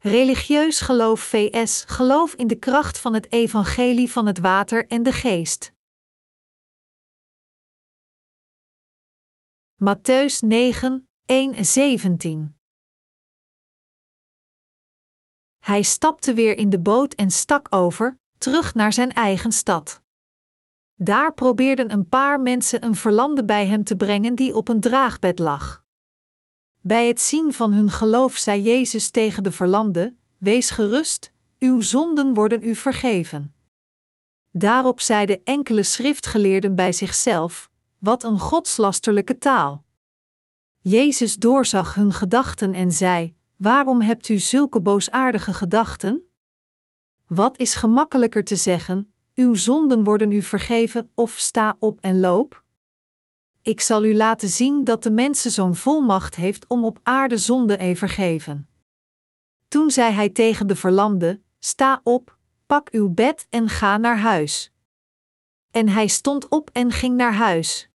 Religieus geloof vs. geloof in de kracht van het evangelie van het water en de geest. Matthäus 9, 1 17 Hij stapte weer in de boot en stak over, terug naar zijn eigen stad. Daar probeerden een paar mensen een verlamde bij hem te brengen die op een draagbed lag. Bij het zien van hun geloof zei Jezus tegen de verlamde: Wees gerust, uw zonden worden u vergeven. Daarop zeiden enkele schriftgeleerden bij zichzelf: Wat een godslasterlijke taal. Jezus doorzag hun gedachten en zei: Waarom hebt u zulke boosaardige gedachten? Wat is gemakkelijker te zeggen: Uw zonden worden u vergeven, of sta op en loop? Ik zal u laten zien dat de mensenzoon volmacht heeft om op aarde zonde te vergeven. Toen zei hij tegen de verlamde: Sta op, pak uw bed en ga naar huis. En hij stond op en ging naar huis.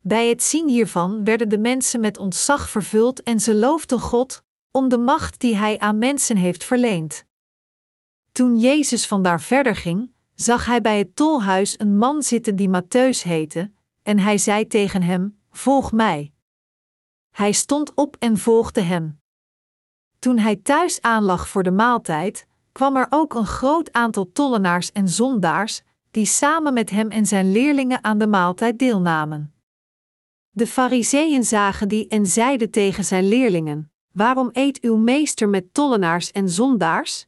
Bij het zien hiervan werden de mensen met ontzag vervuld en ze loofden God om de macht die hij aan mensen heeft verleend. Toen Jezus vandaar verder ging, zag hij bij het tolhuis een man zitten die Mattheus heette, en hij zei tegen hem: Volg mij. Hij stond op en volgde hem. Toen hij thuis aanlag voor de maaltijd, kwam er ook een groot aantal tollenaars en zondaars, die samen met hem en zijn leerlingen aan de maaltijd deelnamen. De Fariseeën zagen die en zeiden tegen zijn leerlingen: Waarom eet uw meester met tollenaars en zondaars?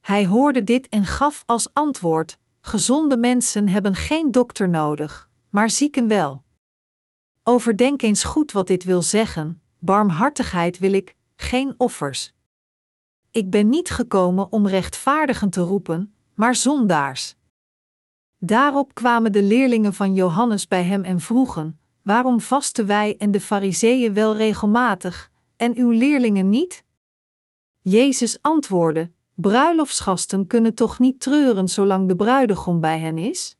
Hij hoorde dit en gaf als antwoord: Gezonde mensen hebben geen dokter nodig, maar zieken wel. Overdenk eens goed wat dit wil zeggen: barmhartigheid wil ik, geen offers. Ik ben niet gekomen om rechtvaardigen te roepen, maar zondaars. Daarop kwamen de leerlingen van Johannes bij hem en vroegen: Waarom vasten wij en de Fariseeën wel regelmatig, en uw leerlingen niet? Jezus antwoordde: Bruiloftsgasten kunnen toch niet treuren zolang de bruidegom bij hen is?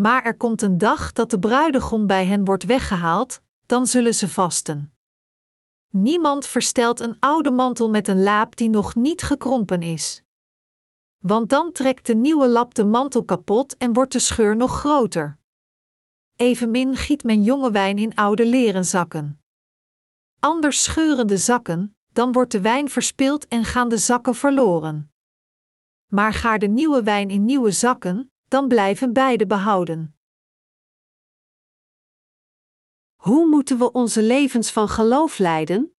Maar er komt een dag dat de bruidegom bij hen wordt weggehaald, dan zullen ze vasten. Niemand verstelt een oude mantel met een laap die nog niet gekrompen is. Want dan trekt de nieuwe lap de mantel kapot en wordt de scheur nog groter. Evenmin giet men jonge wijn in oude leren zakken. Anders scheuren de zakken, dan wordt de wijn verspild en gaan de zakken verloren. Maar gaar de nieuwe wijn in nieuwe zakken, dan blijven beide behouden. Hoe moeten we onze levens van geloof leiden?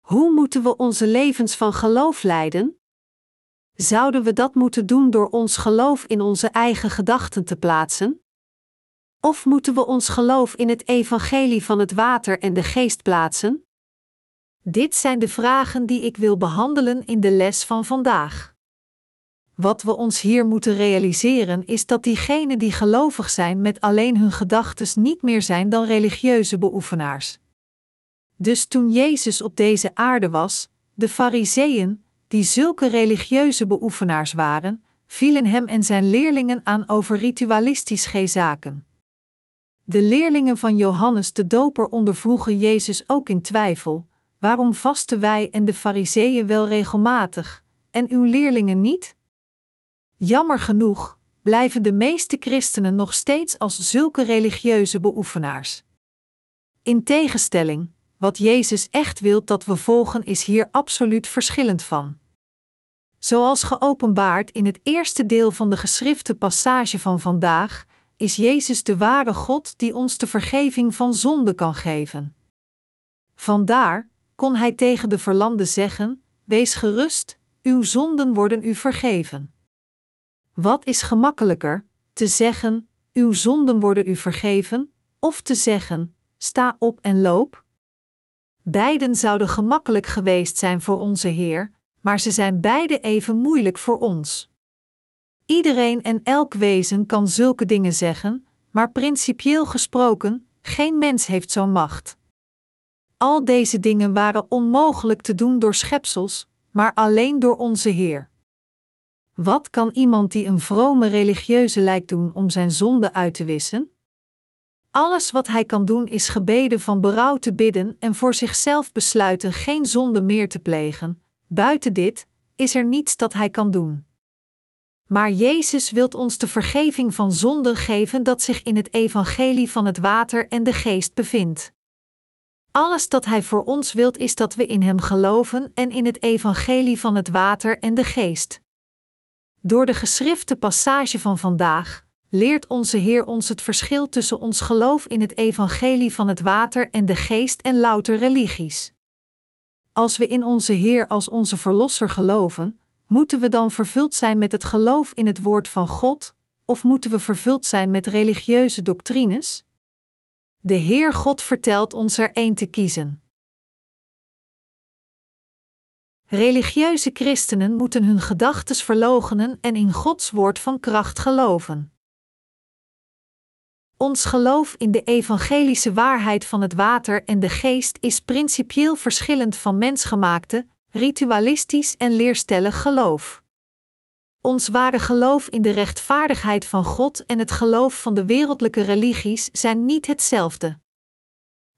Hoe moeten we onze levens van geloof leiden? Zouden we dat moeten doen door ons geloof in onze eigen gedachten te plaatsen? Of moeten we ons geloof in het evangelie van het water en de geest plaatsen? Dit zijn de vragen die ik wil behandelen in de les van vandaag. Wat we ons hier moeten realiseren is dat diegenen die gelovig zijn met alleen hun gedachten niet meer zijn dan religieuze beoefenaars. Dus toen Jezus op deze aarde was, de Fariseeën, die zulke religieuze beoefenaars waren, vielen hem en zijn leerlingen aan over ritualistisch zaken. De leerlingen van Johannes de Doper ondervroegen Jezus ook in twijfel: waarom vasten wij en de Fariseeën wel regelmatig, en uw leerlingen niet? Jammer genoeg blijven de meeste christenen nog steeds als zulke religieuze beoefenaars. In tegenstelling, wat Jezus echt wil dat we volgen, is hier absoluut verschillend van. Zoals geopenbaard in het eerste deel van de geschrifte passage van vandaag, is Jezus de ware God die ons de vergeving van zonde kan geven. Vandaar kon hij tegen de verlamde zeggen: Wees gerust, uw zonden worden u vergeven. Wat is gemakkelijker, te zeggen: Uw zonden worden u vergeven, of te zeggen: Sta op en loop? Beiden zouden gemakkelijk geweest zijn voor onze Heer, maar ze zijn beide even moeilijk voor ons. Iedereen en elk wezen kan zulke dingen zeggen, maar principieel gesproken, geen mens heeft zo'n macht. Al deze dingen waren onmogelijk te doen door schepsels, maar alleen door onze Heer. Wat kan iemand die een vrome religieuze lijkt doen om zijn zonde uit te wissen? Alles wat hij kan doen is gebeden van berouw te bidden en voor zichzelf besluiten geen zonde meer te plegen. Buiten dit is er niets dat hij kan doen. Maar Jezus wilt ons de vergeving van zonden geven dat zich in het evangelie van het water en de geest bevindt. Alles dat Hij voor ons wilt is dat we in Hem geloven en in het evangelie van het water en de geest. Door de geschrifte passage van vandaag leert onze Heer ons het verschil tussen ons geloof in het evangelie van het water en de geest en louter religies. Als we in onze Heer als onze Verlosser geloven, moeten we dan vervuld zijn met het geloof in het woord van God, of moeten we vervuld zijn met religieuze doctrines? De Heer God vertelt ons er één te kiezen. Religieuze christenen moeten hun gedachtes verloochenen en in Gods woord van kracht geloven. Ons geloof in de evangelische waarheid van het water en de geest is principieel verschillend van mensgemaakte, ritualistisch en leerstellig geloof. Ons ware geloof in de rechtvaardigheid van God en het geloof van de wereldlijke religies zijn niet hetzelfde.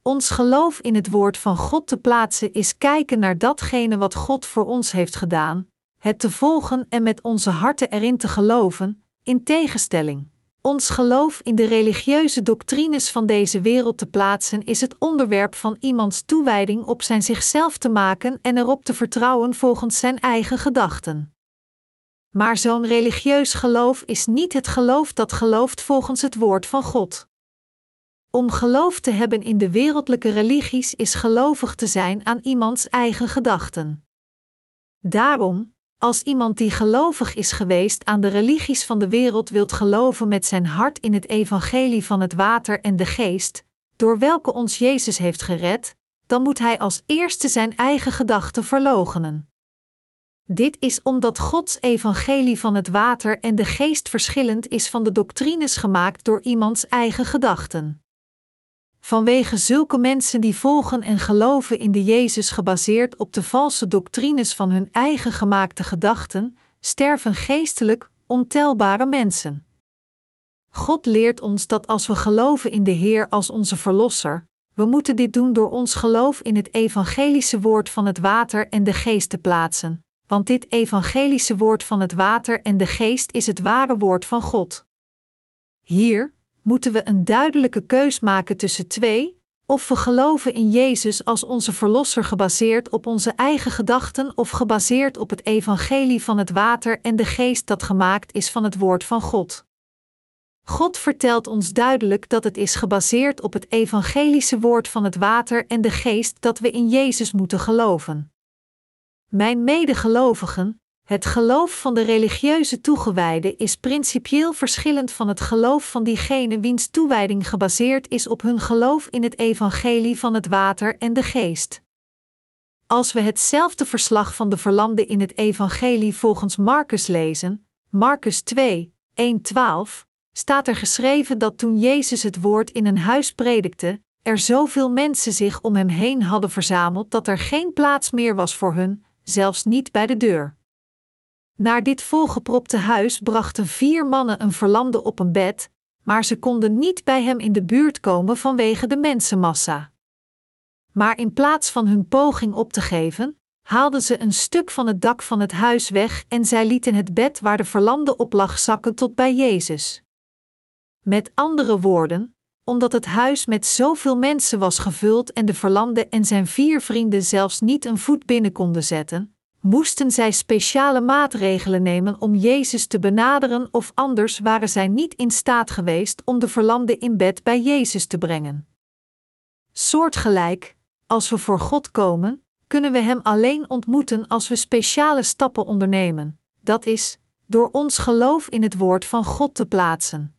Ons geloof in het woord van God te plaatsen is kijken naar datgene wat God voor ons heeft gedaan, het te volgen en met onze harten erin te geloven, in tegenstelling. Ons geloof in de religieuze doctrines van deze wereld te plaatsen is het onderwerp van iemands toewijding op zijn zichzelf te maken en erop te vertrouwen volgens zijn eigen gedachten. Maar zo'n religieus geloof is niet het geloof dat gelooft volgens het woord van God. Om geloof te hebben in de wereldlijke religies is gelovig te zijn aan iemands eigen gedachten. Daarom, als iemand die gelovig is geweest aan de religies van de wereld wilt geloven met zijn hart in het evangelie van het water en de geest, door welke ons Jezus heeft gered, dan moet hij als eerste zijn eigen gedachten verloochenen. Dit is omdat Gods evangelie van het water en de geest verschillend is van de doctrines gemaakt door iemands eigen gedachten. Vanwege zulke mensen die volgen en geloven in de Jezus gebaseerd op de valse doctrines van hun eigen gemaakte gedachten, sterven geestelijk ontelbare mensen. God leert ons dat als we geloven in de Heer als onze Verlosser, we moeten dit doen door ons geloof in het evangelische woord van het water en de geest te plaatsen, want dit evangelische woord van het water en de geest is het ware woord van God. Hier, moeten we een duidelijke keus maken tussen twee: of we geloven in Jezus als onze Verlosser gebaseerd op onze eigen gedachten of gebaseerd op het evangelie van het water en de geest dat gemaakt is van het woord van God. God vertelt ons duidelijk dat het is gebaseerd op het evangelische woord van het water en de geest dat we in Jezus moeten geloven. Mijn medegelovigen, het geloof van de religieuze toegewijden is principieel verschillend van het geloof van diegene wiens toewijding gebaseerd is op hun geloof in het evangelie van het water en de geest. Als we hetzelfde verslag van de verlamde in het evangelie volgens Marcus lezen, Marcus 2, 1-12, staat er geschreven dat toen Jezus het woord in een huis predikte, er zoveel mensen zich om hem heen hadden verzameld dat er geen plaats meer was voor hun, zelfs niet bij de deur. Naar dit volgepropte huis brachten vier mannen een verlamde op een bed, maar ze konden niet bij hem in de buurt komen vanwege de mensenmassa. Maar in plaats van hun poging op te geven, haalden ze een stuk van het dak van het huis weg en zij lieten het bed waar de verlamde op lag zakken tot bij Jezus. Met andere woorden, omdat het huis met zoveel mensen was gevuld en de verlamde en zijn vier vrienden zelfs niet een voet binnen konden zetten, moesten zij speciale maatregelen nemen om Jezus te benaderen of anders waren zij niet in staat geweest om de verlamde in bed bij Jezus te brengen. Soortgelijk, als we voor God komen, kunnen we Hem alleen ontmoeten als we speciale stappen ondernemen, dat is, door ons geloof in het Woord van God te plaatsen.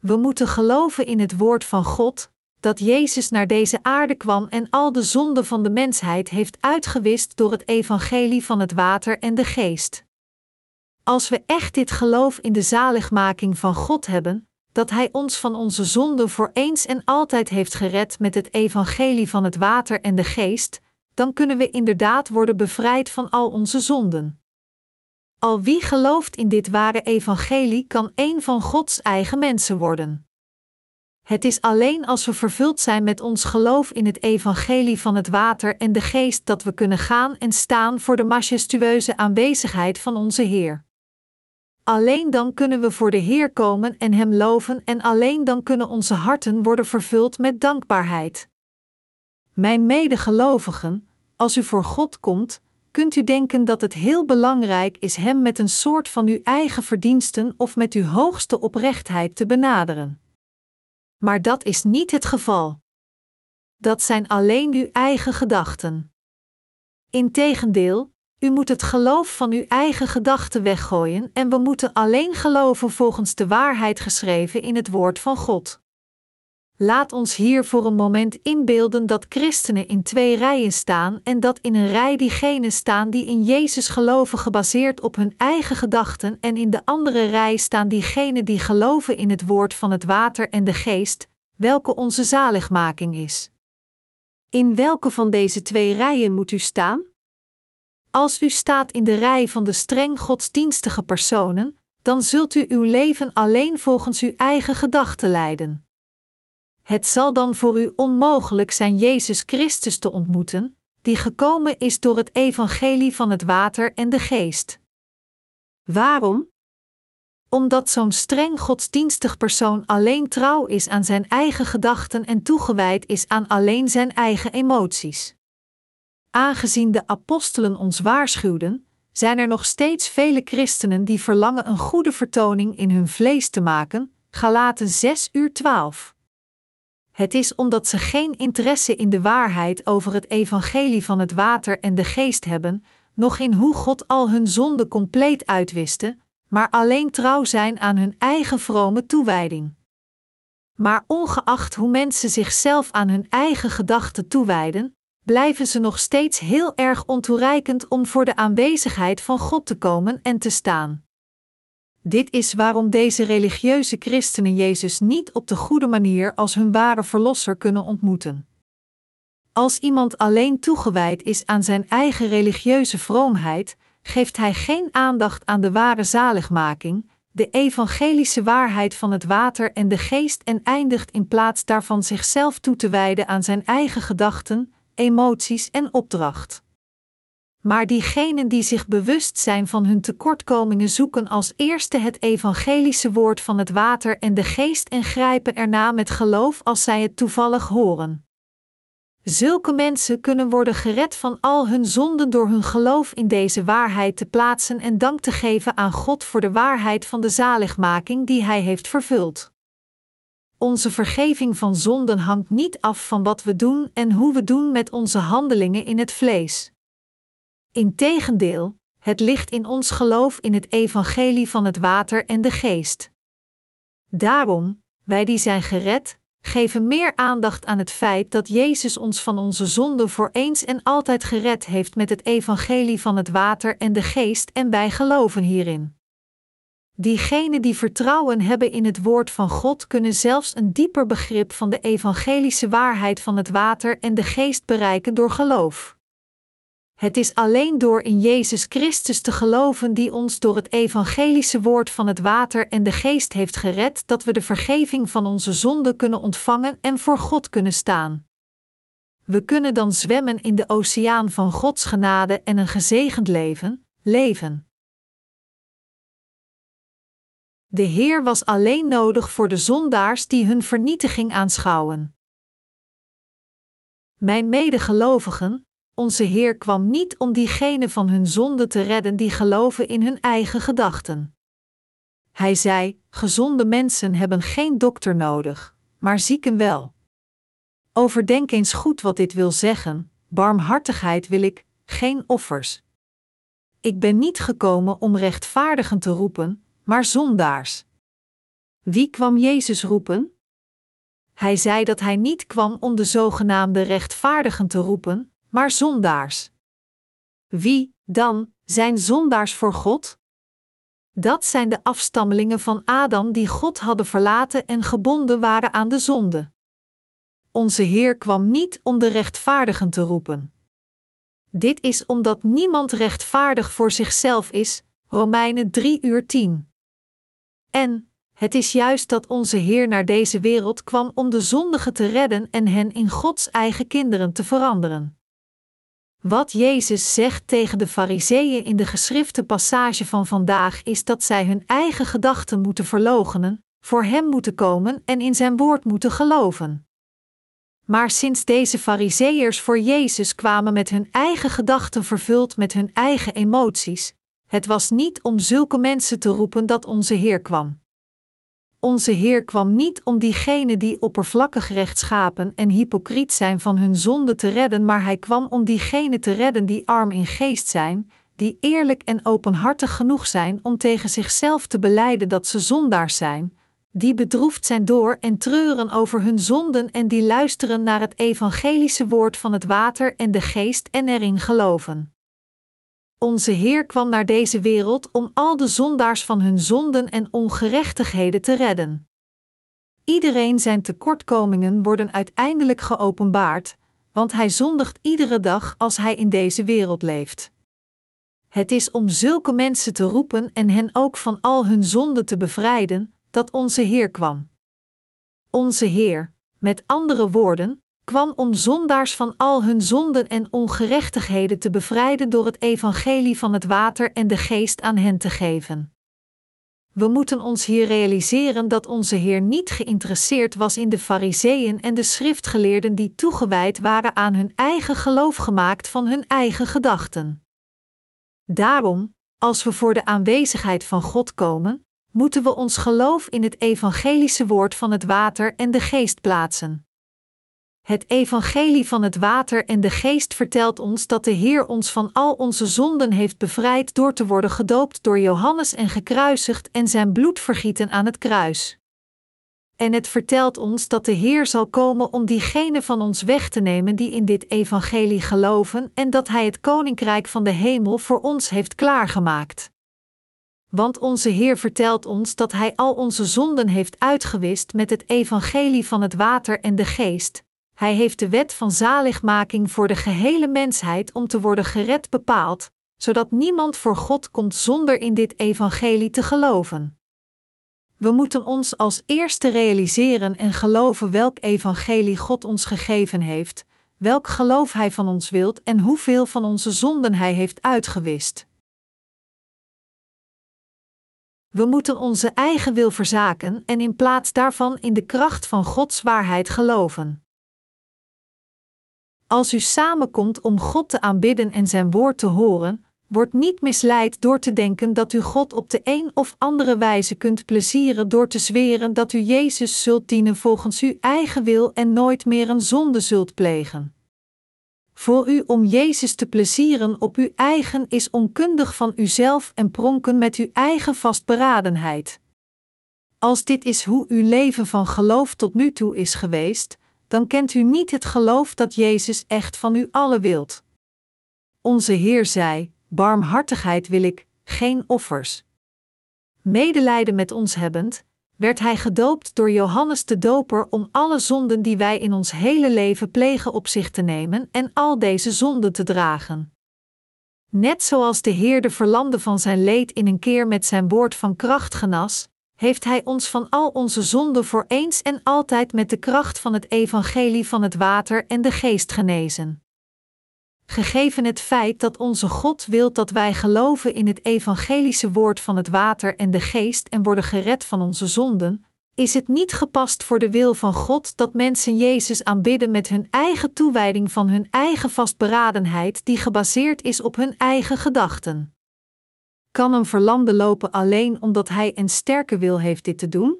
We moeten geloven in het Woord van God, dat Jezus naar deze aarde kwam en al de zonden van de mensheid heeft uitgewist door het evangelie van het water en de geest. Als we echt dit geloof in de zaligmaking van God hebben, dat Hij ons van onze zonden voor eens en altijd heeft gered met het evangelie van het water en de geest, dan kunnen we inderdaad worden bevrijd van al onze zonden. Al wie gelooft in dit ware evangelie kan een van Gods eigen mensen worden. Het is alleen als we vervuld zijn met ons geloof in het evangelie van het water en de geest dat we kunnen gaan en staan voor de majestueuze aanwezigheid van onze Heer. Alleen dan kunnen we voor de Heer komen en Hem loven en alleen dan kunnen onze harten worden vervuld met dankbaarheid. Mijn medegelovigen, als u voor God komt, kunt u denken dat het heel belangrijk is Hem met een soort van uw eigen verdiensten of met uw hoogste oprechtheid te benaderen. Maar dat is niet het geval. Dat zijn alleen uw eigen gedachten. Integendeel, u moet het geloof van uw eigen gedachten weggooien en we moeten alleen geloven volgens de waarheid geschreven in het woord van God. Laat ons hier voor een moment inbeelden dat christenen in twee rijen staan en dat in een rij diegenen staan die in Jezus geloven gebaseerd op hun eigen gedachten en in de andere rij staan diegenen die geloven in het woord van het water en de geest, welke onze zaligmaking is. In welke van deze twee rijen moet u staan? Als u staat in de rij van de streng godsdienstige personen, dan zult u uw leven alleen volgens uw eigen gedachten leiden. Het zal dan voor u onmogelijk zijn Jezus Christus te ontmoeten, die gekomen is door het evangelie van het water en de geest. Waarom? Omdat zo'n streng godsdienstig persoon alleen trouw is aan zijn eigen gedachten en toegewijd is aan alleen zijn eigen emoties. Aangezien de apostelen ons waarschuwden, zijn er nog steeds vele christenen die verlangen een goede vertoning in hun vlees te maken. Galaten 6 uur 12. Het is omdat ze geen interesse in de waarheid over het evangelie van het water en de geest hebben, noch in hoe God al hun zonden compleet uitwiste, maar alleen trouw zijn aan hun eigen vrome toewijding. Maar ongeacht hoe mensen zichzelf aan hun eigen gedachten toewijden, blijven ze nog steeds heel erg ontoereikend om voor de aanwezigheid van God te komen en te staan. Dit is waarom deze religieuze christenen Jezus niet op de goede manier als hun ware verlosser kunnen ontmoeten. Als iemand alleen toegewijd is aan zijn eigen religieuze vroomheid, geeft hij geen aandacht aan de ware zaligmaking, de evangelische waarheid van het water en de geest en eindigt in plaats daarvan zichzelf toe te wijden aan zijn eigen gedachten, emoties en opdracht. Maar diegenen die zich bewust zijn van hun tekortkomingen zoeken als eerste het evangelische woord van het water en de geest en grijpen erna met geloof als zij het toevallig horen. Zulke mensen kunnen worden gered van al hun zonden door hun geloof in deze waarheid te plaatsen en dank te geven aan God voor de waarheid van de zaligmaking die Hij heeft vervuld. Onze vergeving van zonden hangt niet af van wat we doen en hoe we doen met onze handelingen in het vlees. Integendeel, het ligt in ons geloof in het evangelie van het water en de geest. Daarom, wij die zijn gered, geven meer aandacht aan het feit dat Jezus ons van onze zonden voor eens en altijd gered heeft met het evangelie van het water en de geest en wij geloven hierin. Diegenen die vertrouwen hebben in het woord van God kunnen zelfs een dieper begrip van de evangelische waarheid van het water en de geest bereiken door geloof. Het is alleen door in Jezus Christus te geloven die ons door het evangelische woord van het water en de geest heeft gered, dat we de vergeving van onze zonden kunnen ontvangen en voor God kunnen staan. We kunnen dan zwemmen in de oceaan van Gods genade en een gezegend leven, leven. De Heer was alleen nodig voor de zondaars die hun vernietiging aanschouwen. Mijn medegelovigen, onze Heer kwam niet om diegenen van hun zonde te redden die geloven in hun eigen gedachten. Hij zei: Gezonde mensen hebben geen dokter nodig, maar zieken wel. Overdenk eens goed wat dit wil zeggen: barmhartigheid wil ik, geen offers. Ik ben niet gekomen om rechtvaardigen te roepen, maar zondaars. Wie kwam Jezus roepen? Hij zei dat hij niet kwam om de zogenaamde rechtvaardigen te roepen, maar zondaars. Wie, dan, zijn zondaars voor God? Dat zijn de afstammelingen van Adam die God hadden verlaten en gebonden waren aan de zonde. Onze Heer kwam niet om de rechtvaardigen te roepen. Dit is omdat niemand rechtvaardig voor zichzelf is, Romeinen 3 uur 10. En, Het is juist dat onze Heer naar deze wereld kwam om de zondigen te redden en hen in Gods eigen kinderen te veranderen. Wat Jezus zegt tegen de Fariseeën in de geschrifte passage van vandaag is dat zij hun eigen gedachten moeten verloochenen, voor Hem moeten komen en in Zijn woord moeten geloven. Maar sinds deze Fariseërs voor Jezus kwamen met hun eigen gedachten vervuld met hun eigen emoties, het was niet om zulke mensen te roepen dat onze Heer kwam. Onze Heer kwam niet om diegenen die oppervlakkig rechtschapen en hypocriet zijn van hun zonde te redden, maar Hij kwam om diegenen te redden die arm in geest zijn, die eerlijk en openhartig genoeg zijn om tegen zichzelf te beleiden dat ze zondaars zijn, die bedroefd zijn door en treuren over hun zonden en die luisteren naar het evangelische woord van het water en de geest en erin geloven. Onze Heer kwam naar deze wereld om al de zondaars van hun zonden en ongerechtigheden te redden. Iedereen zijn tekortkomingen worden uiteindelijk geopenbaard, want hij zondigt iedere dag als hij in deze wereld leeft. Het is om zulke mensen te roepen en hen ook van al hun zonden te bevrijden, dat onze Heer kwam. Onze Heer, met andere woorden, kwam om zondaars van al hun zonden en ongerechtigheden te bevrijden door het evangelie van het water en de geest aan hen te geven. We moeten ons hier realiseren dat onze Heer niet geïnteresseerd was in de Fariseeën en de schriftgeleerden die toegewijd waren aan hun eigen geloof gemaakt van hun eigen gedachten. Daarom, als we voor de aanwezigheid van God komen, moeten we ons geloof in het evangelische woord van het water en de geest plaatsen. Het evangelie van het water en de geest vertelt ons dat de Heer ons van al onze zonden heeft bevrijd door te worden gedoopt door Johannes en gekruisigd en zijn bloed vergieten aan het kruis. En het vertelt ons dat de Heer zal komen om diegenen van ons weg te nemen die in dit evangelie geloven en dat Hij het koninkrijk van de hemel voor ons heeft klaargemaakt. Want onze Heer vertelt ons dat Hij al onze zonden heeft uitgewist met het evangelie van het water en de geest, hij heeft de wet van zaligmaking voor de gehele mensheid om te worden gered bepaald, zodat niemand voor God komt zonder in dit evangelie te geloven. We moeten ons als eerste realiseren en geloven welk evangelie God ons gegeven heeft, welk geloof Hij van ons wilt en hoeveel van onze zonden Hij heeft uitgewist. We moeten onze eigen wil verzaken en in plaats daarvan in de kracht van Gods waarheid geloven. Als u samenkomt om God te aanbidden en zijn woord te horen, wordt niet misleid door te denken dat u God op de een of andere wijze kunt plezieren door te zweren dat u Jezus zult dienen volgens uw eigen wil en nooit meer een zonde zult plegen. Voor u om Jezus te plezieren op uw eigen is onkundig van uzelf en pronken met uw eigen vastberadenheid. Als dit is hoe uw leven van geloof tot nu toe is geweest, dan kent u niet het geloof dat Jezus echt van u allen wilt. Onze Heer zei: Barmhartigheid wil ik, geen offers. Medelijden met ons hebbend, werd hij gedoopt door Johannes de Doper om alle zonden die wij in ons hele leven plegen op zich te nemen en al deze zonden te dragen. Net zoals de Heer de verlamde van zijn leed in een keer met zijn woord van kracht genas, heeft Hij ons van al onze zonden voor eens en altijd met de kracht van het evangelie van het water en de geest genezen. Gegeven het feit dat onze God wil dat wij geloven in het evangelische woord van het water en de geest en worden gered van onze zonden, is het niet gepast voor de wil van God dat mensen Jezus aanbidden met hun eigen toewijding van hun eigen vastberadenheid die gebaseerd is op hun eigen gedachten. Kan een verlamde lopen alleen omdat hij een sterke wil heeft dit te doen?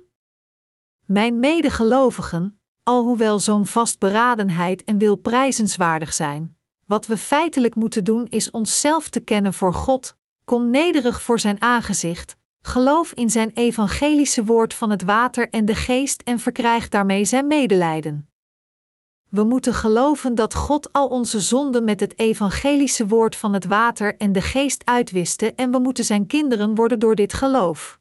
Mijn medegelovigen, alhoewel zo'n vastberadenheid en wil prijzenswaardig zijn, wat we feitelijk moeten doen is onszelf te kennen voor God, kom nederig voor zijn aangezicht, geloof in zijn evangelische woord van het water en de geest en verkrijg daarmee zijn medelijden. We moeten geloven dat God al onze zonden met het evangelische woord van het water en de geest uitwiste en we moeten zijn kinderen worden door dit geloof.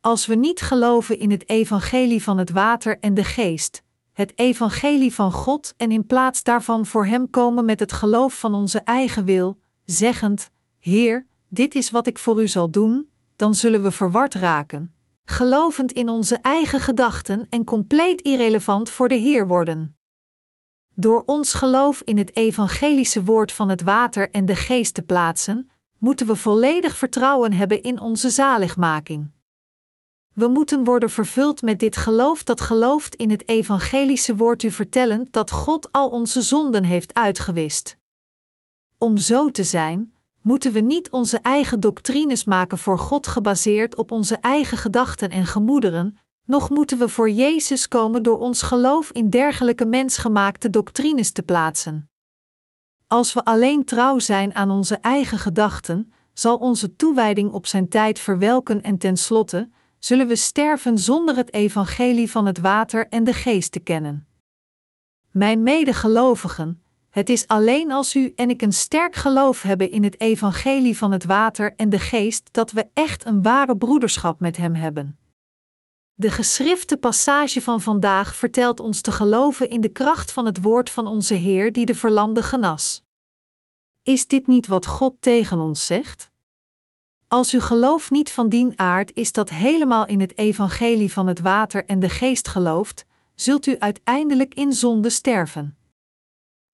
Als we niet geloven in het evangelie van het water en de geest, het evangelie van God en in plaats daarvan voor Hem komen met het geloof van onze eigen wil, zeggend: Heer, dit is wat ik voor U zal doen, dan zullen we verward raken, gelovend in onze eigen gedachten en compleet irrelevant voor de Heer worden. Door ons geloof in het evangelische woord van het water en de geest te plaatsen, moeten we volledig vertrouwen hebben in onze zaligmaking. We moeten worden vervuld met dit geloof dat gelooft in het evangelische woord u vertellend dat God al onze zonden heeft uitgewist. Om zo te zijn, moeten we niet onze eigen doctrines maken voor God gebaseerd op onze eigen gedachten en gemoederen, nog moeten we voor Jezus komen door ons geloof in dergelijke mensgemaakte doctrines te plaatsen. Als we alleen trouw zijn aan onze eigen gedachten, zal onze toewijding op zijn tijd verwelken en tenslotte zullen we sterven zonder het evangelie van het water en de geest te kennen. Mijn medegelovigen, het is alleen als u en ik een sterk geloof hebben in het evangelie van het water en de geest dat we echt een ware broederschap met Hem hebben. De geschrifte passage van vandaag vertelt ons te geloven in de kracht van het woord van onze Heer die de verlamde genas. Is dit niet wat God tegen ons zegt? Als uw geloof niet van dien aard is dat helemaal in het evangelie van het water en de geest gelooft, zult u uiteindelijk in zonde sterven.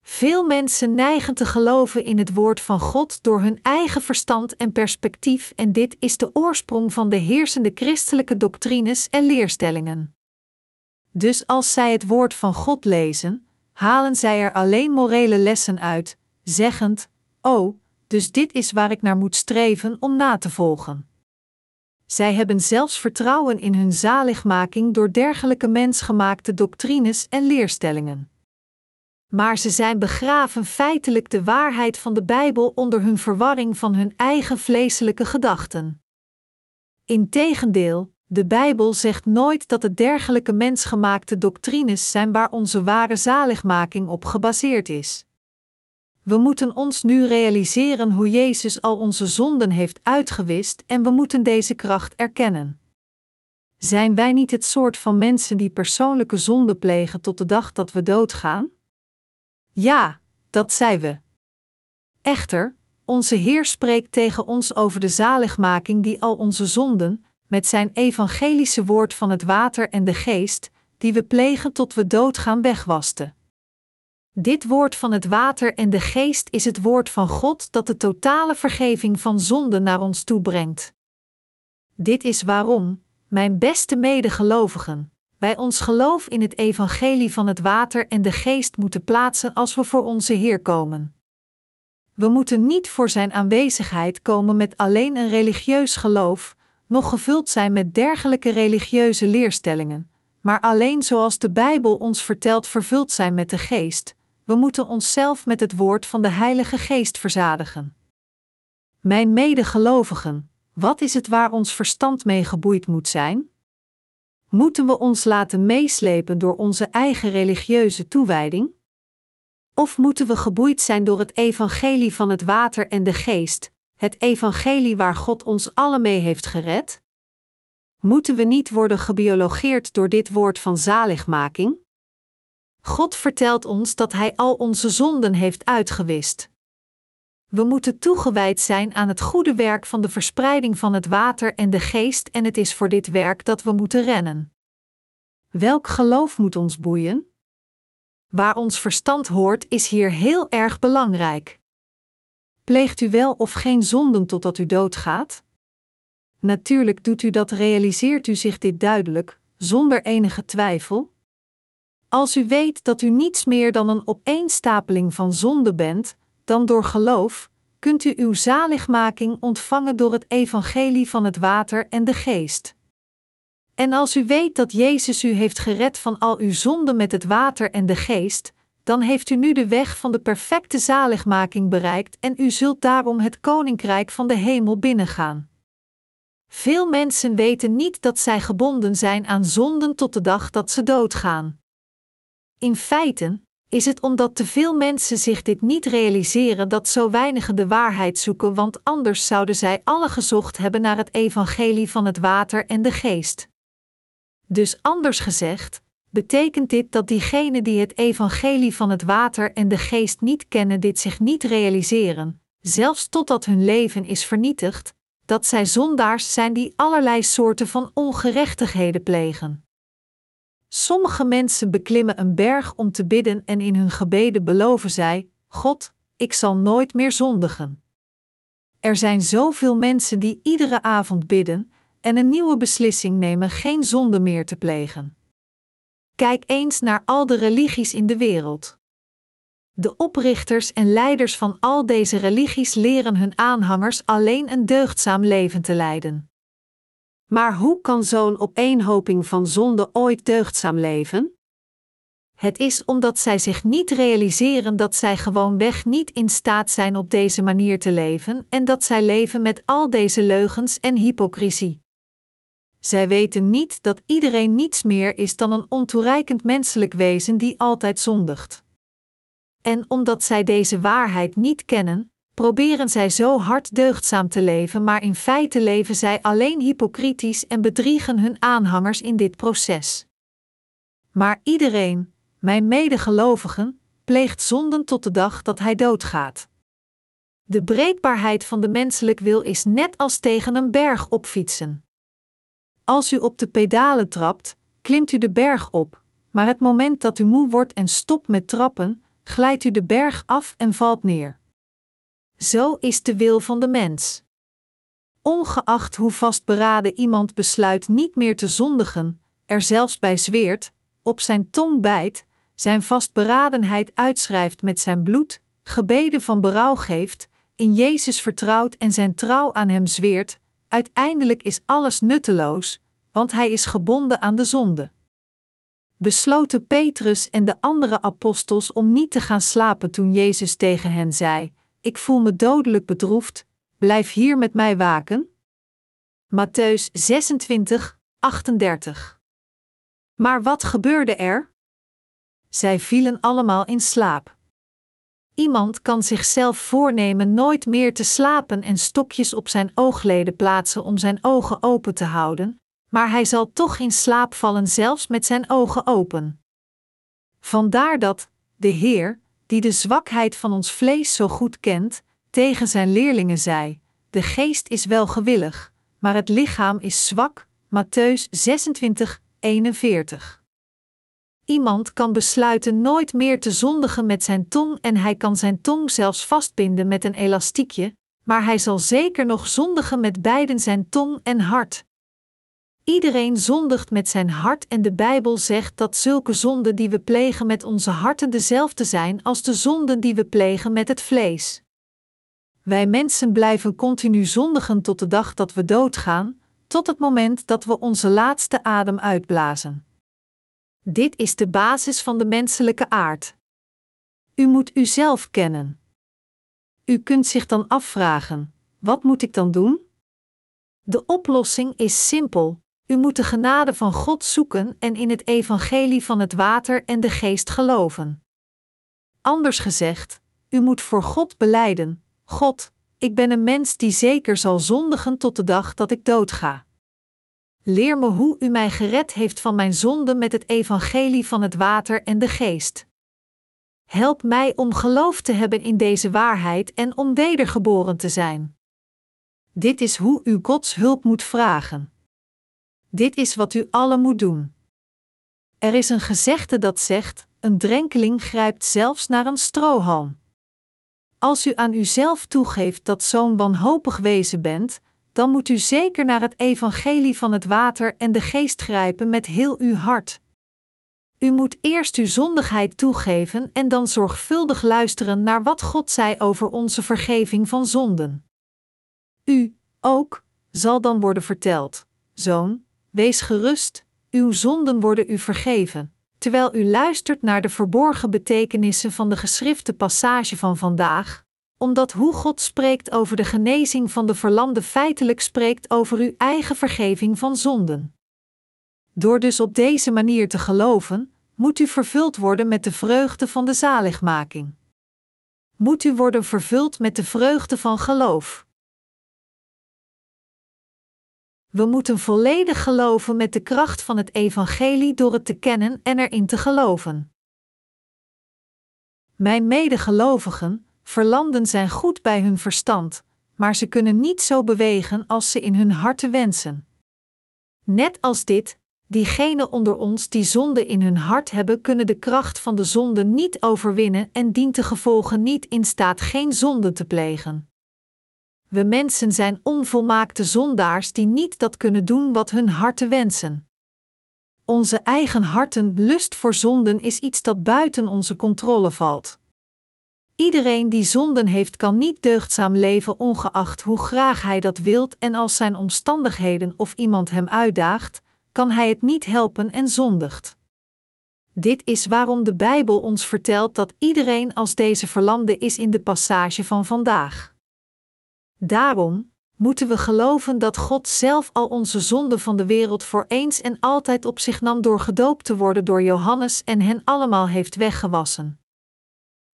Veel mensen neigen te geloven in het woord van God door hun eigen verstand en perspectief, en dit is de oorsprong van de heersende christelijke doctrines en leerstellingen. Dus als zij het woord van God lezen, halen zij er alleen morele lessen uit, zeggend: Oh, dus dit is waar ik naar moet streven om na te volgen. Zij hebben zelfs vertrouwen in hun zaligmaking door dergelijke mensgemaakte doctrines en leerstellingen maar ze zijn begraven feitelijk de waarheid van de Bijbel onder hun verwarring van hun eigen vleeselijke gedachten. Integendeel, de Bijbel zegt nooit dat het dergelijke mensgemaakte doctrines zijn waar onze ware zaligmaking op gebaseerd is. We moeten ons nu realiseren hoe Jezus al onze zonden heeft uitgewist en we moeten deze kracht erkennen. Zijn wij niet het soort van mensen die persoonlijke zonde plegen tot de dag dat we doodgaan? Ja, dat zijn we. Echter, onze Heer spreekt tegen ons over de zaligmaking die al onze zonden, met zijn evangelische woord van het water en de geest, die we plegen tot we doodgaan wegwaste. Dit woord van het water en de geest is het woord van God dat de totale vergeving van zonden naar ons toe brengt. Dit is waarom, mijn beste medegelovigen, wij ons geloof in het evangelie van het water en de geest moeten plaatsen als we voor onze Heer komen. We moeten niet voor Zijn aanwezigheid komen met alleen een religieus geloof, nog gevuld zijn met dergelijke religieuze leerstellingen, maar alleen zoals de Bijbel ons vertelt vervuld zijn met de geest. We moeten onszelf met het woord van de Heilige Geest verzadigen. Mijn medegelovigen, wat is het waar ons verstand mee geboeid moet zijn? Moeten we ons laten meeslepen door onze eigen religieuze toewijding? Of moeten we geboeid zijn door het evangelie van het water en de geest, het evangelie waar God ons alle mee heeft gered? Moeten we niet worden gebiologeerd door dit woord van zaligmaking? God vertelt ons dat Hij al onze zonden heeft uitgewist. We moeten toegewijd zijn aan het goede werk van de verspreiding van het water en de geest, en het is voor dit werk dat we moeten rennen. Welk geloof moet ons boeien? Waar ons verstand hoort, is hier heel erg belangrijk. Pleegt u wel of geen zonden totdat u doodgaat? Natuurlijk doet u dat, realiseert u zich dit duidelijk, zonder enige twijfel. Als u weet dat u niets meer dan een opeenstapeling van zonde bent, dan door geloof, kunt u uw zaligmaking ontvangen door het evangelie van het water en de geest. En als u weet dat Jezus u heeft gered van al uw zonden met het water en de geest, dan heeft u nu de weg van de perfecte zaligmaking bereikt en u zult daarom het koninkrijk van de hemel binnengaan. Veel mensen weten niet dat zij gebonden zijn aan zonden tot de dag dat ze doodgaan. In feite is het omdat te veel mensen zich dit niet realiseren dat zo weinigen de waarheid zoeken, want anders zouden zij alle gezocht hebben naar het evangelie van het water en de geest. Dus anders gezegd, betekent dit dat diegenen die het evangelie van het water en de geest niet kennen, dit zich niet realiseren, zelfs totdat hun leven is vernietigd, dat zij zondaars zijn die allerlei soorten van ongerechtigheden plegen. Sommige mensen beklimmen een berg om te bidden en in hun gebeden beloven zij: God, ik zal nooit meer zondigen. Er zijn zoveel mensen die iedere avond bidden en een nieuwe beslissing nemen geen zonde meer te plegen. Kijk eens naar al de religies in de wereld. De oprichters en leiders van al deze religies leren hun aanhangers alleen een deugdzaam leven te leiden. Maar hoe kan zo'n opeenhoping van zonde ooit deugdzaam leven? Het is omdat zij zich niet realiseren dat zij gewoonweg niet in staat zijn op deze manier te leven en dat zij leven met al deze leugens en hypocrisie. Zij weten niet dat iedereen niets meer is dan een ontoereikend menselijk wezen die altijd zondigt. En omdat zij deze waarheid niet kennen, proberen zij zo hard deugdzaam te leven, maar in feite leven zij alleen hypocritisch en bedriegen hun aanhangers in dit proces. Maar iedereen, mijn medegelovigen, pleegt zonden tot de dag dat hij doodgaat. De breekbaarheid van de menselijk wil is net als tegen een berg opfietsen. Als u op de pedalen trapt, klimt u de berg op, maar het moment dat u moe wordt en stopt met trappen, glijdt u de berg af en valt neer. Zo is de wil van de mens. Ongeacht hoe vastberaden iemand besluit niet meer te zondigen, er zelfs bij zweert, op zijn tong bijt, zijn vastberadenheid uitschrijft met zijn bloed, gebeden van berouw geeft, in Jezus vertrouwt en zijn trouw aan hem zweert, uiteindelijk is alles nutteloos, want hij is gebonden aan de zonde. Besloten Petrus en de andere apostels om niet te gaan slapen toen Jezus tegen hen zei: Ik voel me dodelijk bedroefd, blijf hier met mij waken? Matthäus 26, 38. Maar wat gebeurde er? Zij vielen allemaal in slaap. Iemand kan zichzelf voornemen nooit meer te slapen en stokjes op zijn oogleden plaatsen om zijn ogen open te houden, maar hij zal toch in slaap vallen zelfs met zijn ogen open. Vandaar dat de Heer, die de zwakheid van ons vlees zo goed kent, tegen zijn leerlingen zei: De geest is wel gewillig, maar het lichaam is zwak. Matthäus 26, 41. Iemand kan besluiten nooit meer te zondigen met zijn tong en hij kan zijn tong zelfs vastbinden met een elastiekje, maar hij zal zeker nog zondigen met beiden zijn tong en hart. Iedereen zondigt met zijn hart en de Bijbel zegt dat zulke zonden die we plegen met onze harten dezelfde zijn als de zonden die we plegen met het vlees. Wij mensen blijven continu zondigen tot de dag dat we doodgaan, tot het moment dat we onze laatste adem uitblazen. Dit is de basis van de menselijke aard. U moet uzelf kennen. U kunt zich dan afvragen: wat moet ik dan doen? De oplossing is simpel: u moet de genade van God zoeken en in het evangelie van het water en de geest geloven. Anders gezegd, u moet voor God beleiden: God, ik ben een mens die zeker zal zondigen tot de dag dat ik doodga. Leer me hoe u mij gered heeft van mijn zonde met het evangelie van het water en de geest. Help mij om geloof te hebben in deze waarheid en om wedergeboren te zijn. Dit is hoe u Gods hulp moet vragen. Dit is wat u allen moet doen. Er is een gezegde dat zegt: een drenkeling grijpt zelfs naar een strohalm. Als u aan uzelf toegeeft dat zo'n wanhopig wezen bent, dan moet u zeker naar het evangelie van het water en de geest grijpen met heel uw hart. U moet eerst uw zondigheid toegeven en dan zorgvuldig luisteren naar wat God zei over onze vergeving van zonden. U, ook, zal dan worden verteld: Zoon, Wees gerust, uw zonden worden u vergeven, terwijl u luistert naar de verborgen betekenissen van de geschrifte passage van vandaag, omdat hoe God spreekt over de genezing van de verlamde feitelijk spreekt over uw eigen vergeving van zonden. Door dus op deze manier te geloven, moet u vervuld worden met de vreugde van de zaligmaking. Moet u worden vervuld met de vreugde van geloof. We moeten volledig geloven met de kracht van het evangelie door het te kennen en erin te geloven. Mijn medegelovigen, verlanden zijn goed bij hun verstand, maar ze kunnen niet zo bewegen als ze in hun harten wensen. Net als dit, diegenen onder ons die zonde in hun hart hebben, kunnen de kracht van de zonde niet overwinnen en dient de gevolgen niet in staat geen zonde te plegen. We mensen zijn onvolmaakte zondaars die niet dat kunnen doen wat hun harten wensen. Onze eigen harten lust voor zonden is iets dat buiten onze controle valt. Iedereen die zonden heeft, kan niet deugdzaam leven, ongeacht hoe graag hij dat wilt, en als zijn omstandigheden of iemand hem uitdaagt, kan hij het niet helpen en zondigt. Dit is waarom de Bijbel ons vertelt dat iedereen als deze verlamde is in de passage van vandaag. Daarom moeten we geloven dat God zelf al onze zonden van de wereld voor eens en altijd op zich nam door gedoopt te worden door Johannes en hen allemaal heeft weggewassen.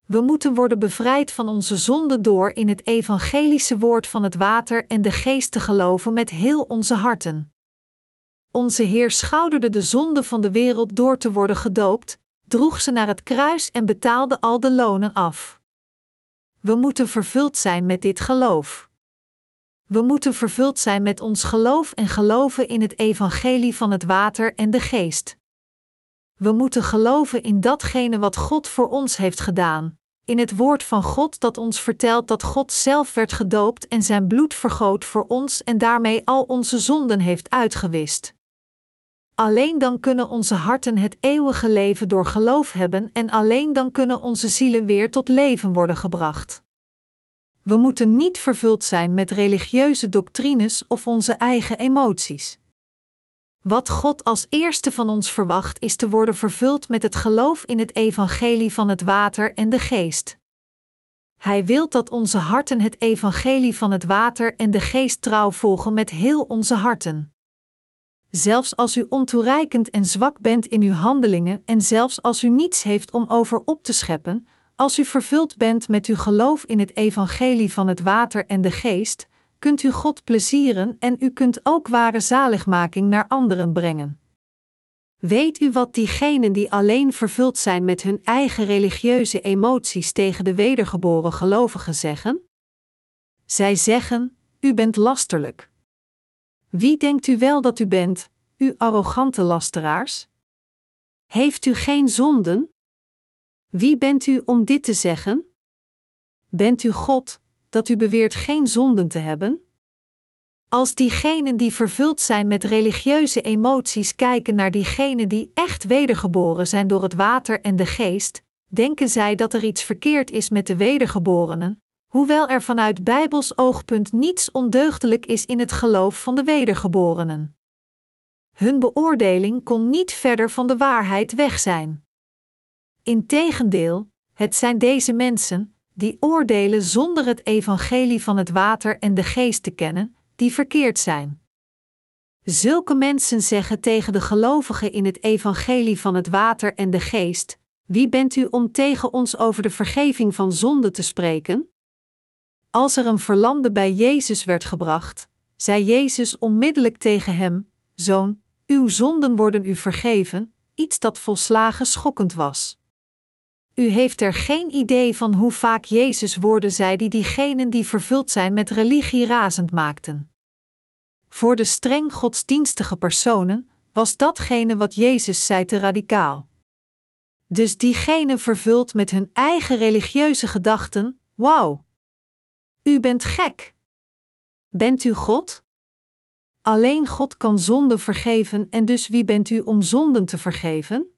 We moeten worden bevrijd van onze zonden door in het evangelische woord van het water en de geest te geloven met heel onze harten. Onze Heer schouderde de zonde van de wereld door te worden gedoopt, droeg ze naar het kruis en betaalde al de lonen af. We moeten vervuld zijn met dit geloof. We moeten vervuld zijn met ons geloof en geloven in het evangelie van het water en de geest. We moeten geloven in datgene wat God voor ons heeft gedaan, in het woord van God dat ons vertelt dat God zelf werd gedoopt en zijn bloed vergoot voor ons en daarmee al onze zonden heeft uitgewist. Alleen dan kunnen onze harten het eeuwige leven door geloof hebben en alleen dan kunnen onze zielen weer tot leven worden gebracht. We moeten niet vervuld zijn met religieuze doctrines of onze eigen emoties. Wat God als eerste van ons verwacht is te worden vervuld met het geloof in het evangelie van het water en de geest. Hij wil dat onze harten het evangelie van het water en de geest trouw volgen met heel onze harten. Zelfs als u ontoereikend en zwak bent in uw handelingen en zelfs als u niets heeft om over op te scheppen, als u vervuld bent met uw geloof in het evangelie van het water en de geest, kunt u God plezieren en u kunt ook ware zaligmaking naar anderen brengen. Weet u wat diegenen die alleen vervuld zijn met hun eigen religieuze emoties tegen de wedergeboren gelovigen zeggen? Zij zeggen: U bent lasterlijk. Wie denkt u wel dat u bent, u arrogante lasteraars? Heeft u geen zonden? Wie bent u om dit te zeggen? Bent u God, dat u beweert geen zonden te hebben? Als diegenen die vervuld zijn met religieuze emoties kijken naar diegenen die echt wedergeboren zijn door het water en de geest, denken zij dat er iets verkeerd is met de wedergeborenen, hoewel er vanuit Bijbels oogpunt niets ondeugdelijk is in het geloof van de wedergeborenen. Hun beoordeling kon niet verder van de waarheid weg zijn. Integendeel, het zijn deze mensen, die oordelen zonder het evangelie van het water en de geest te kennen, die verkeerd zijn. Zulke mensen zeggen tegen de gelovigen in het evangelie van het water en de geest: Wie bent u om tegen ons over de vergeving van zonde te spreken? Als er een verlamde bij Jezus werd gebracht, zei Jezus onmiddellijk tegen hem: Zoon, uw zonden worden u vergeven, iets dat volslagen schokkend was. U heeft er geen idee van hoe vaak Jezus woorden zei die diegenen die vervuld zijn met religie razend maakten. Voor de streng godsdienstige personen was datgene wat Jezus zei te radicaal. Dus diegenen vervuld met hun eigen religieuze gedachten: wauw! U bent gek! Bent u God? Alleen God kan zonden vergeven en dus wie bent u om zonden te vergeven?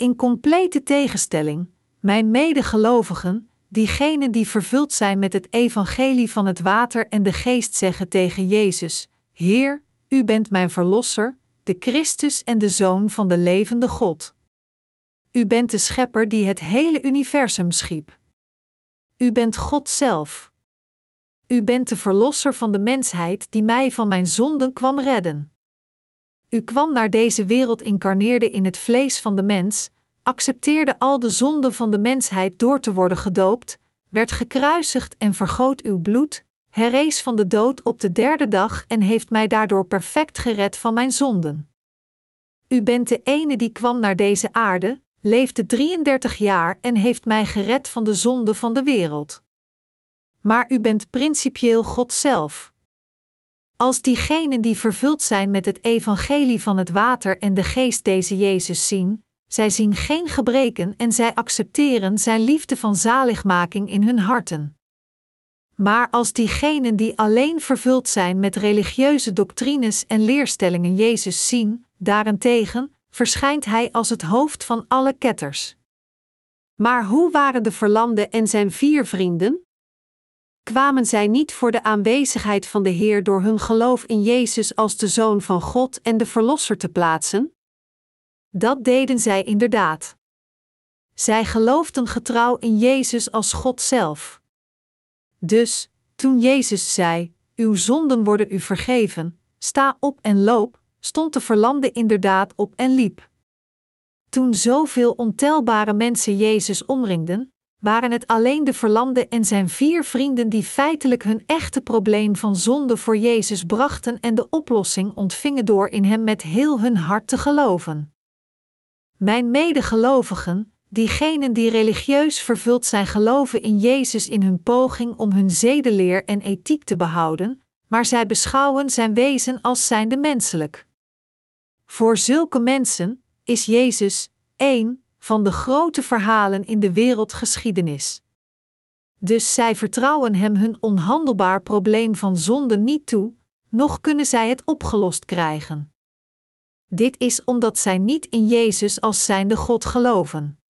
In complete tegenstelling, mijn medegelovigen, diegenen die vervuld zijn met het evangelie van het water en de geest zeggen tegen Jezus: Heer, u bent mijn verlosser, de Christus en de Zoon van de levende God. U bent de schepper die het hele universum schiep. U bent God zelf. U bent de verlosser van de mensheid die mij van mijn zonden kwam redden. U kwam naar deze wereld, incarneerde in het vlees van de mens, accepteerde al de zonden van de mensheid door te worden gedoopt, werd gekruisigd en vergoot uw bloed, herrees van de dood op de derde dag en heeft mij daardoor perfect gered van mijn zonden. U bent de ene die kwam naar deze aarde, leefde 33 jaar en heeft mij gered van de zonde van de wereld. maar u bent principieel God zelf. Als diegenen die vervuld zijn met het evangelie van het water en de geest deze Jezus zien, zij zien geen gebreken en zij accepteren zijn liefde van zaligmaking in hun harten. Maar als diegenen die alleen vervuld zijn met religieuze doctrines en leerstellingen Jezus zien, daarentegen, verschijnt hij als het hoofd van alle ketters. Maar hoe waren de verlamde en zijn vier vrienden? Kwamen zij niet voor de aanwezigheid van de Heer door hun geloof in Jezus als de Zoon van God en de Verlosser te plaatsen? Dat deden zij inderdaad. Zij geloofden getrouw in Jezus als God zelf. Dus, toen Jezus zei: Uw zonden worden u vergeven, sta op en loop, stond de verlamde inderdaad op en liep. Toen zoveel ontelbare mensen Jezus omringden, waren het alleen de verlamde en zijn vier vrienden die feitelijk hun echte probleem van zonde voor Jezus brachten en de oplossing ontvingen door in Hem met heel hun hart te geloven. Mijn medegelovigen, diegenen die religieus vervuld zijn, geloven in Jezus in hun poging om hun zedeleer en ethiek te behouden, maar zij beschouwen zijn wezen als zijnde menselijk. Voor zulke mensen is Jezus één van de grote verhalen in de wereldgeschiedenis. Dus zij vertrouwen hem hun onhandelbaar probleem van zonde niet toe, noch kunnen zij het opgelost krijgen. Dit is omdat zij niet in Jezus als zijnde God geloven.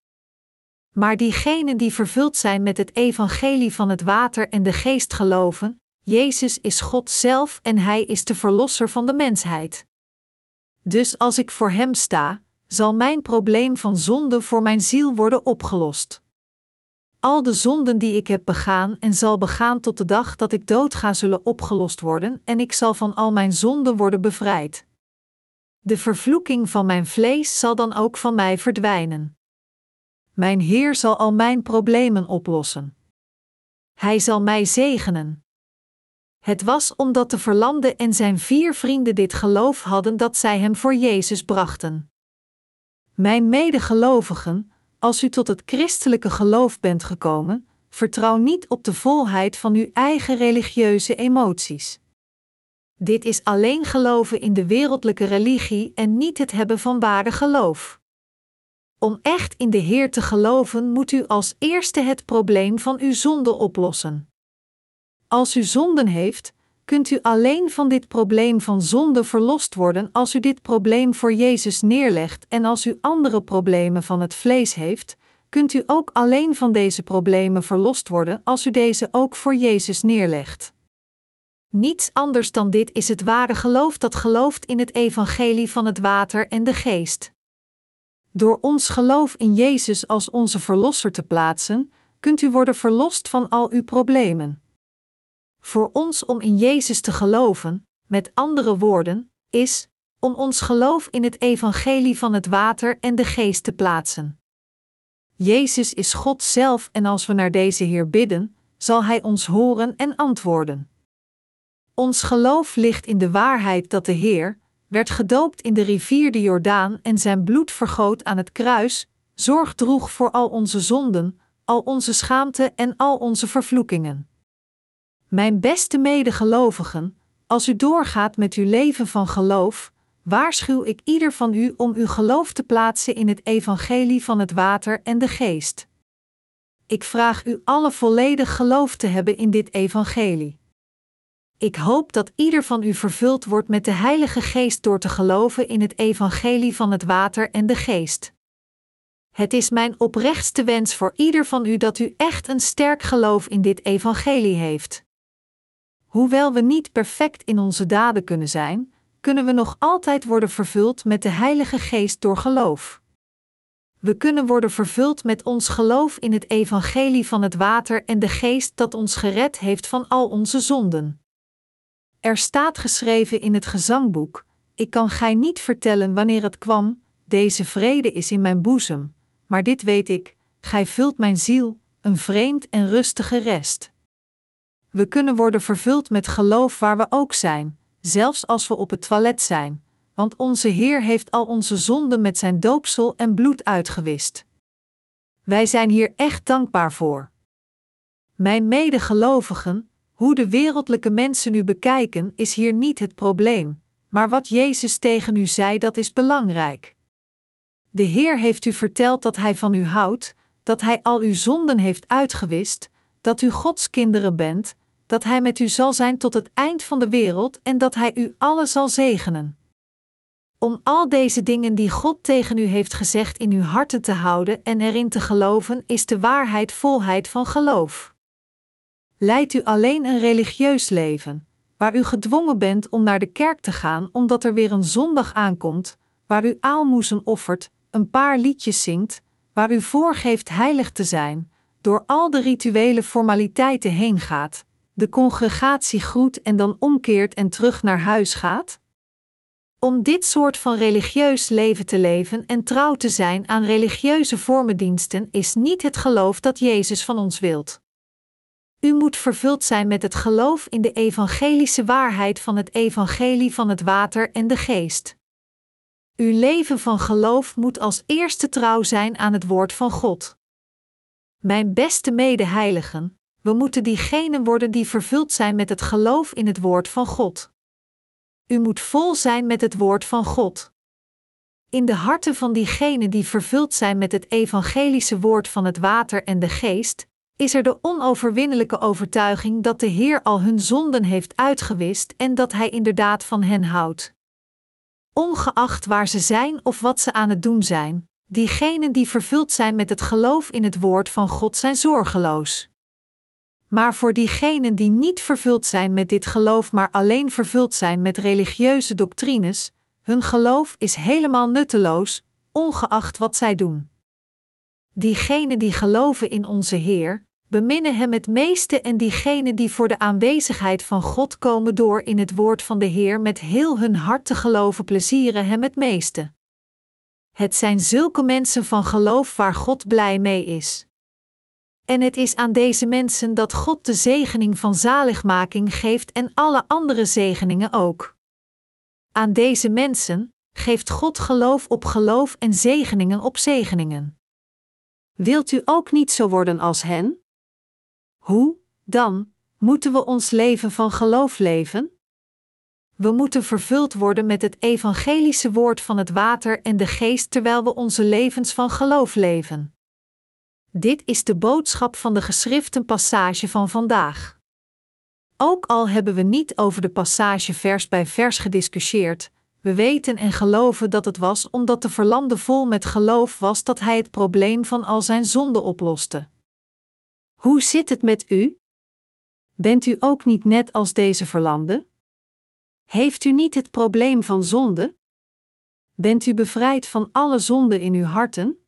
Maar diegenen die vervuld zijn met het evangelie van het water en de geest geloven, Jezus is God zelf en Hij is de Verlosser van de mensheid. Dus als ik voor Hem sta, zal mijn probleem van zonde voor mijn ziel worden opgelost. Al de zonden die ik heb begaan en zal begaan tot de dag dat ik doodga zullen opgelost worden en ik zal van al mijn zonden worden bevrijd. De vervloeking van mijn vlees zal dan ook van mij verdwijnen. Mijn Heer zal al mijn problemen oplossen. Hij zal mij zegenen. Het was omdat de verlamde en zijn vier vrienden dit geloof hadden dat zij hem voor Jezus brachten. Mijn medegelovigen, als u tot het christelijke geloof bent gekomen, vertrouw niet op de volheid van uw eigen religieuze emoties. Dit is alleen geloven in de wereldlijke religie en niet het hebben van ware geloof. Om echt in de Heer te geloven, moet u als eerste het probleem van uw zonde oplossen. Als u zonden heeft, kunt u alleen van dit probleem van zonde verlost worden als u dit probleem voor Jezus neerlegt en als u andere problemen van het vlees heeft, kunt u ook alleen van deze problemen verlost worden als u deze ook voor Jezus neerlegt. Niets anders dan dit is het ware geloof dat gelooft in het evangelie van het water en de geest. Door ons geloof in Jezus als onze Verlosser te plaatsen, kunt u worden verlost van al uw problemen. Voor ons om in Jezus te geloven, met andere woorden, is om ons geloof in het evangelie van het water en de geest te plaatsen. Jezus is God zelf en als we naar deze Heer bidden, zal Hij ons horen en antwoorden. Ons geloof ligt in de waarheid dat de Heer, werd gedoopt in de rivier de Jordaan en zijn bloed vergoot aan het kruis, zorg droeg voor al onze zonden, al onze schaamte en al onze vervloekingen. Mijn beste medegelovigen, als u doorgaat met uw leven van geloof, waarschuw ik ieder van u om uw geloof te plaatsen in het evangelie van het water en de geest. Ik vraag u alle volledig geloof te hebben in dit evangelie. Ik hoop dat ieder van u vervuld wordt met de Heilige Geest door te geloven in het evangelie van het water en de geest. Het is mijn oprechtste wens voor ieder van u dat u echt een sterk geloof in dit evangelie heeft. Hoewel we niet perfect in onze daden kunnen zijn, kunnen we nog altijd worden vervuld met de Heilige Geest door geloof. We kunnen worden vervuld met ons geloof in het evangelie van het water en de geest dat ons gered heeft van al onze zonden. Er staat geschreven in het gezangboek: Ik kan gij niet vertellen wanneer het kwam, deze vrede is in mijn boezem, maar dit weet ik: gij vult mijn ziel, een vreemd en rustige rest. We kunnen worden vervuld met geloof waar we ook zijn, zelfs als we op het toilet zijn, want onze Heer heeft al onze zonden met zijn doopsel en bloed uitgewist. Wij zijn hier echt dankbaar voor. Mijn medegelovigen, hoe de wereldlijke mensen u bekijken, is hier niet het probleem, maar wat Jezus tegen u zei, dat is belangrijk. De Heer heeft u verteld dat Hij van u houdt, dat Hij al uw zonden heeft uitgewist, dat u Gods kinderen bent, dat Hij met u zal zijn tot het eind van de wereld en dat Hij u alle zal zegenen. Om al deze dingen die God tegen u heeft gezegd in uw harten te houden en erin te geloven, is de waarheid volheid van geloof. Leidt u alleen een religieus leven, waar u gedwongen bent om naar de kerk te gaan omdat er weer een zondag aankomt, waar u aalmoezen offert, een paar liedjes zingt, waar u voorgeeft heilig te zijn, door al de rituele formaliteiten heen gaat, de congregatie groet en dan omkeert en terug naar huis gaat? Om dit soort van religieus leven te leven en trouw te zijn aan religieuze vormendiensten is niet het geloof dat Jezus van ons wilt. U moet vervuld zijn met het geloof in de evangelische waarheid van het evangelie van het water en de geest. Uw leven van geloof moet als eerste trouw zijn aan het woord van God. Mijn beste medeheiligen, we moeten diegenen worden die vervuld zijn met het geloof in het woord van God. U moet vol zijn met het woord van God. In de harten van diegenen die vervuld zijn met het evangelische woord van het water en de geest, is er de onoverwinnelijke overtuiging dat de Heer al hun zonden heeft uitgewist en dat Hij inderdaad van hen houdt. Ongeacht waar ze zijn of wat ze aan het doen zijn, diegenen die vervuld zijn met het geloof in het woord van God zijn zorgeloos. Maar voor diegenen die niet vervuld zijn met dit geloof, maar alleen vervuld zijn met religieuze doctrines, hun geloof is helemaal nutteloos, ongeacht wat zij doen. Diegenen die geloven in onze Heer, beminnen Hem het meeste en diegenen die voor de aanwezigheid van God komen door in het woord van de Heer met heel hun hart te geloven, plezieren Hem het meeste. Het zijn zulke mensen van geloof waar God blij mee is. En het is aan deze mensen dat God de zegening van zaligmaking geeft en alle andere zegeningen ook. Aan deze mensen geeft God geloof op geloof en zegeningen op zegeningen. Wilt u ook niet zo worden als hen? Hoe, dan, moeten we ons leven van geloof leven? We moeten vervuld worden met het evangelische woord van het water en de geest terwijl we onze levens van geloof leven. Dit is de boodschap van de geschriften passage van vandaag. Ook al hebben we niet over de passage vers bij vers gediscussieerd, we weten en geloven dat het was omdat de verlamde vol met geloof was dat hij het probleem van al zijn zonden oploste. Hoe zit het met u? Bent u ook niet net als deze verlamde? Heeft u niet het probleem van zonde? Bent u bevrijd van alle zonden in uw harten?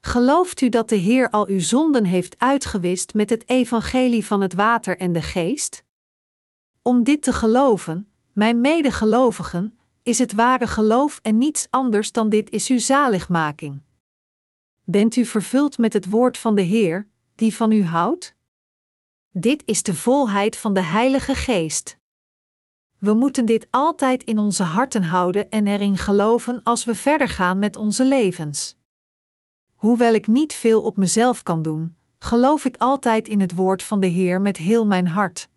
Gelooft u dat de Heer al uw zonden heeft uitgewist met het evangelie van het water en de geest? Om dit te geloven, mijn medegelovigen, is het ware geloof en niets anders dan dit is uw zaligmaking. Bent u vervuld met het woord van de Heer, die van u houdt? Dit is de volheid van de Heilige Geest. We moeten dit altijd in onze harten houden en erin geloven als we verder gaan met onze levens. Hoewel ik niet veel op mezelf kan doen, geloof ik altijd in het woord van de Heer met heel mijn hart.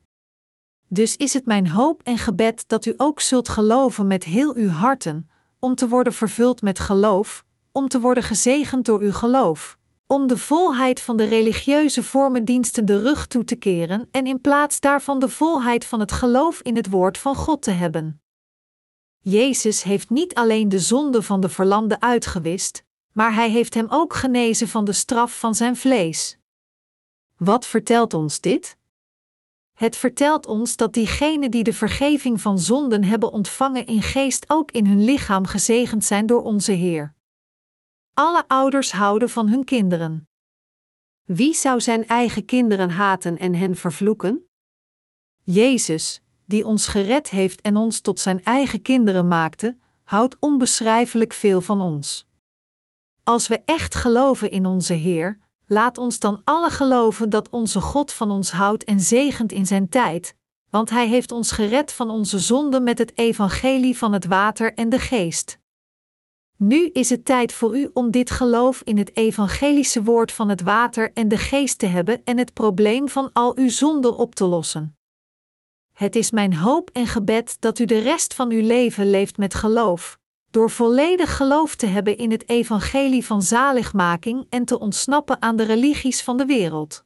Dus is het mijn hoop en gebed dat u ook zult geloven met heel uw harten, om te worden vervuld met geloof, om te worden gezegend door uw geloof, om de volheid van de religieuze vormendiensten de rug toe te keren en in plaats daarvan de volheid van het geloof in het woord van God te hebben. Jezus heeft niet alleen de zonde van de verlamde uitgewist, maar hij heeft hem ook genezen van de straf van zijn vlees. Wat vertelt ons dit? Het vertelt ons dat diegenen die de vergeving van zonden hebben ontvangen in geest ook in hun lichaam gezegend zijn door onze Heer. Alle ouders houden van hun kinderen. Wie zou zijn eigen kinderen haten en hen vervloeken? Jezus, die ons gered heeft en ons tot zijn eigen kinderen maakte, houdt onbeschrijfelijk veel van ons. Als we echt geloven in onze Heer, laat ons dan alle geloven dat onze God van ons houdt en zegent in zijn tijd, want Hij heeft ons gered van onze zonden met het evangelie van het water en de geest. Nu is het tijd voor u om dit geloof in het evangelische woord van het water en de geest te hebben en het probleem van al uw zonden op te lossen. Het is mijn hoop en gebed dat u de rest van uw leven leeft met geloof, door volledig geloof te hebben in het evangelie van zaligmaking en te ontsnappen aan de religies van de wereld.